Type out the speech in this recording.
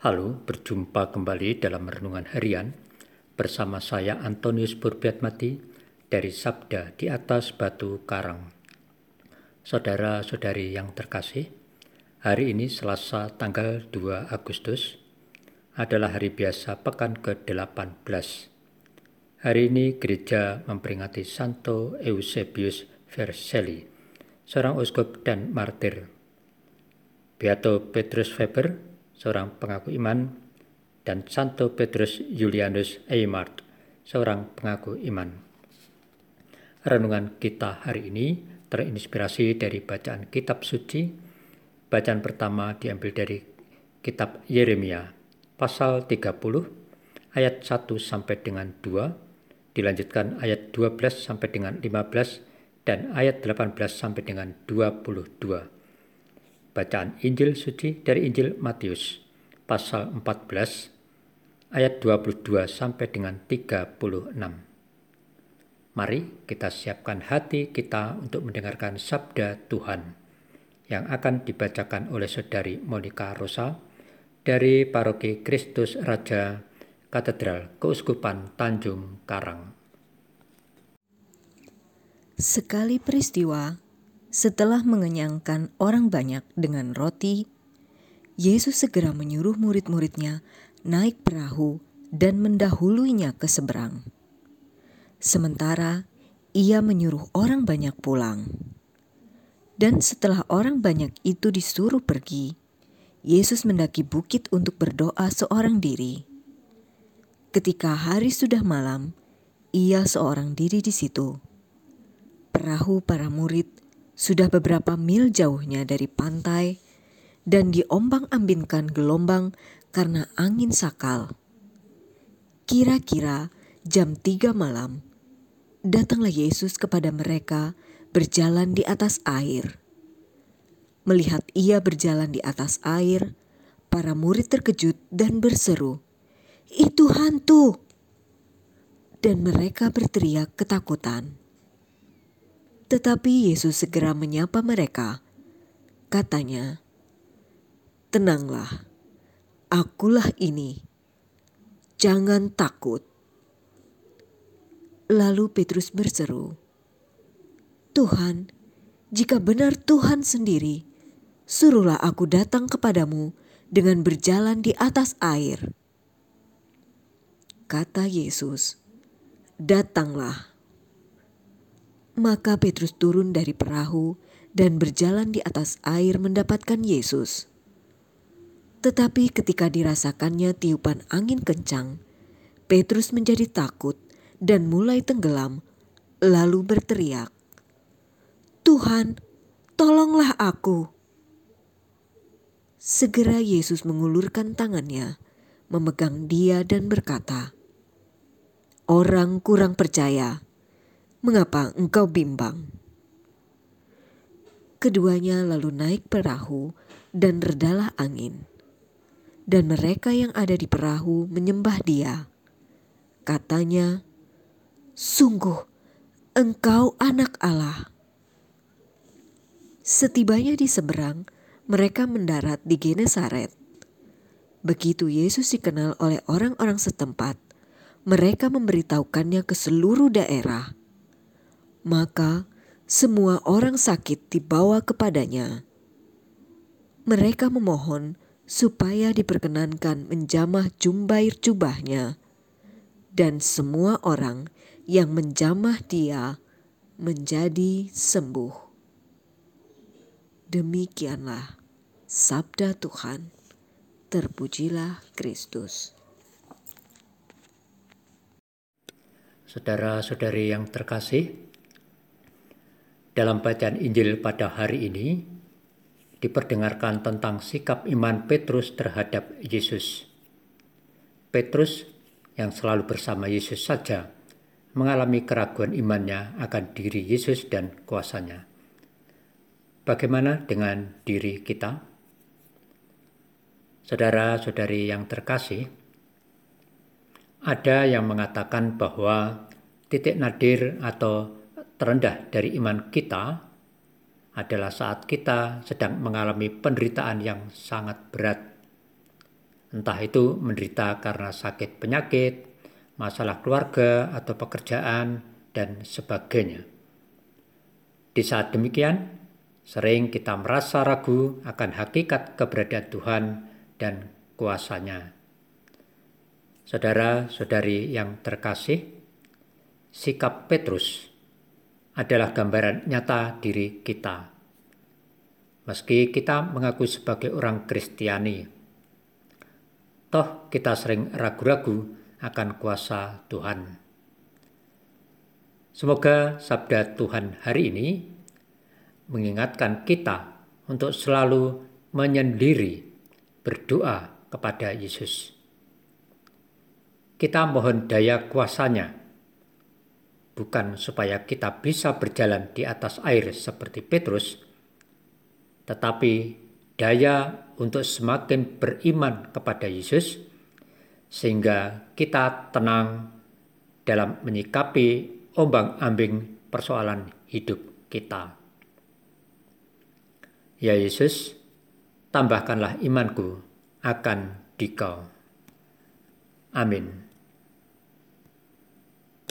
Halo, berjumpa kembali dalam renungan harian bersama saya Antonius Burbiatmati dari Sabda di atas Batu Karang. Saudara-saudari yang terkasih, hari ini Selasa tanggal 2 Agustus adalah hari biasa pekan ke-18. Hari ini gereja memperingati Santo Eusebius Vercelli, seorang uskup dan martir. Beato Petrus Weber seorang pengaku iman, dan Santo Petrus Julianus Eymart, seorang pengaku iman. Renungan kita hari ini terinspirasi dari bacaan kitab suci. Bacaan pertama diambil dari kitab Yeremia, pasal 30, ayat 1 sampai dengan 2, dilanjutkan ayat 12 sampai dengan 15, dan ayat 18 sampai dengan 22 Bacaan Injil suci dari Injil Matius pasal 14 ayat 22 sampai dengan 36. Mari kita siapkan hati kita untuk mendengarkan sabda Tuhan yang akan dibacakan oleh Saudari Monica Rosa dari Paroki Kristus Raja Katedral Keuskupan Tanjung Karang. Sekali peristiwa setelah mengenyangkan orang banyak dengan roti, Yesus segera menyuruh murid-muridnya naik perahu dan mendahuluinya ke seberang. Sementara ia menyuruh orang banyak pulang. Dan setelah orang banyak itu disuruh pergi, Yesus mendaki bukit untuk berdoa seorang diri. Ketika hari sudah malam, ia seorang diri di situ. Perahu para murid sudah beberapa mil jauhnya dari pantai dan diombang-ambingkan gelombang karena angin sakal. Kira-kira jam tiga malam, datanglah Yesus kepada mereka berjalan di atas air. Melihat ia berjalan di atas air, para murid terkejut dan berseru, "Itu hantu!" Dan mereka berteriak ketakutan. Tetapi Yesus segera menyapa mereka. Katanya, "Tenanglah, akulah ini. Jangan takut." Lalu Petrus berseru, "Tuhan, jika benar Tuhan sendiri, suruhlah aku datang kepadamu dengan berjalan di atas air." Kata Yesus, "Datanglah." Maka Petrus turun dari perahu dan berjalan di atas air mendapatkan Yesus. Tetapi ketika dirasakannya tiupan angin kencang, Petrus menjadi takut dan mulai tenggelam, lalu berteriak, "Tuhan, tolonglah aku!" Segera Yesus mengulurkan tangannya, memegang dia, dan berkata, "Orang kurang percaya." Mengapa engkau bimbang? Keduanya lalu naik perahu dan redalah angin. Dan mereka yang ada di perahu menyembah dia. Katanya, Sungguh, engkau anak Allah. Setibanya di seberang, mereka mendarat di Genesaret. Begitu Yesus dikenal oleh orang-orang setempat, mereka memberitahukannya ke seluruh daerah maka semua orang sakit dibawa kepadanya. Mereka memohon supaya diperkenankan menjamah jumbair jubahnya, dan semua orang yang menjamah dia menjadi sembuh. Demikianlah sabda Tuhan. Terpujilah Kristus. Saudara-saudari yang terkasih, dalam bacaan Injil pada hari ini diperdengarkan tentang sikap iman Petrus terhadap Yesus. Petrus yang selalu bersama Yesus saja mengalami keraguan imannya akan diri Yesus dan kuasanya. Bagaimana dengan diri kita? Saudara-saudari yang terkasih, ada yang mengatakan bahwa titik nadir atau terendah dari iman kita adalah saat kita sedang mengalami penderitaan yang sangat berat. entah itu menderita karena sakit penyakit, masalah keluarga atau pekerjaan, dan sebagainya. Di saat demikian, sering kita merasa ragu akan hakikat keberadaan Tuhan dan kuasanya. Saudara-saudari yang terkasih, sikap Petrus adalah gambaran nyata diri kita. Meski kita mengaku sebagai orang Kristiani, toh kita sering ragu-ragu akan kuasa Tuhan. Semoga sabda Tuhan hari ini mengingatkan kita untuk selalu menyendiri berdoa kepada Yesus. Kita mohon daya kuasanya, bukan supaya kita bisa berjalan di atas air seperti Petrus, tetapi daya untuk semakin beriman kepada Yesus, sehingga kita tenang dalam menyikapi ombang-ambing persoalan hidup kita. Ya Yesus, tambahkanlah imanku akan dikau. Amin.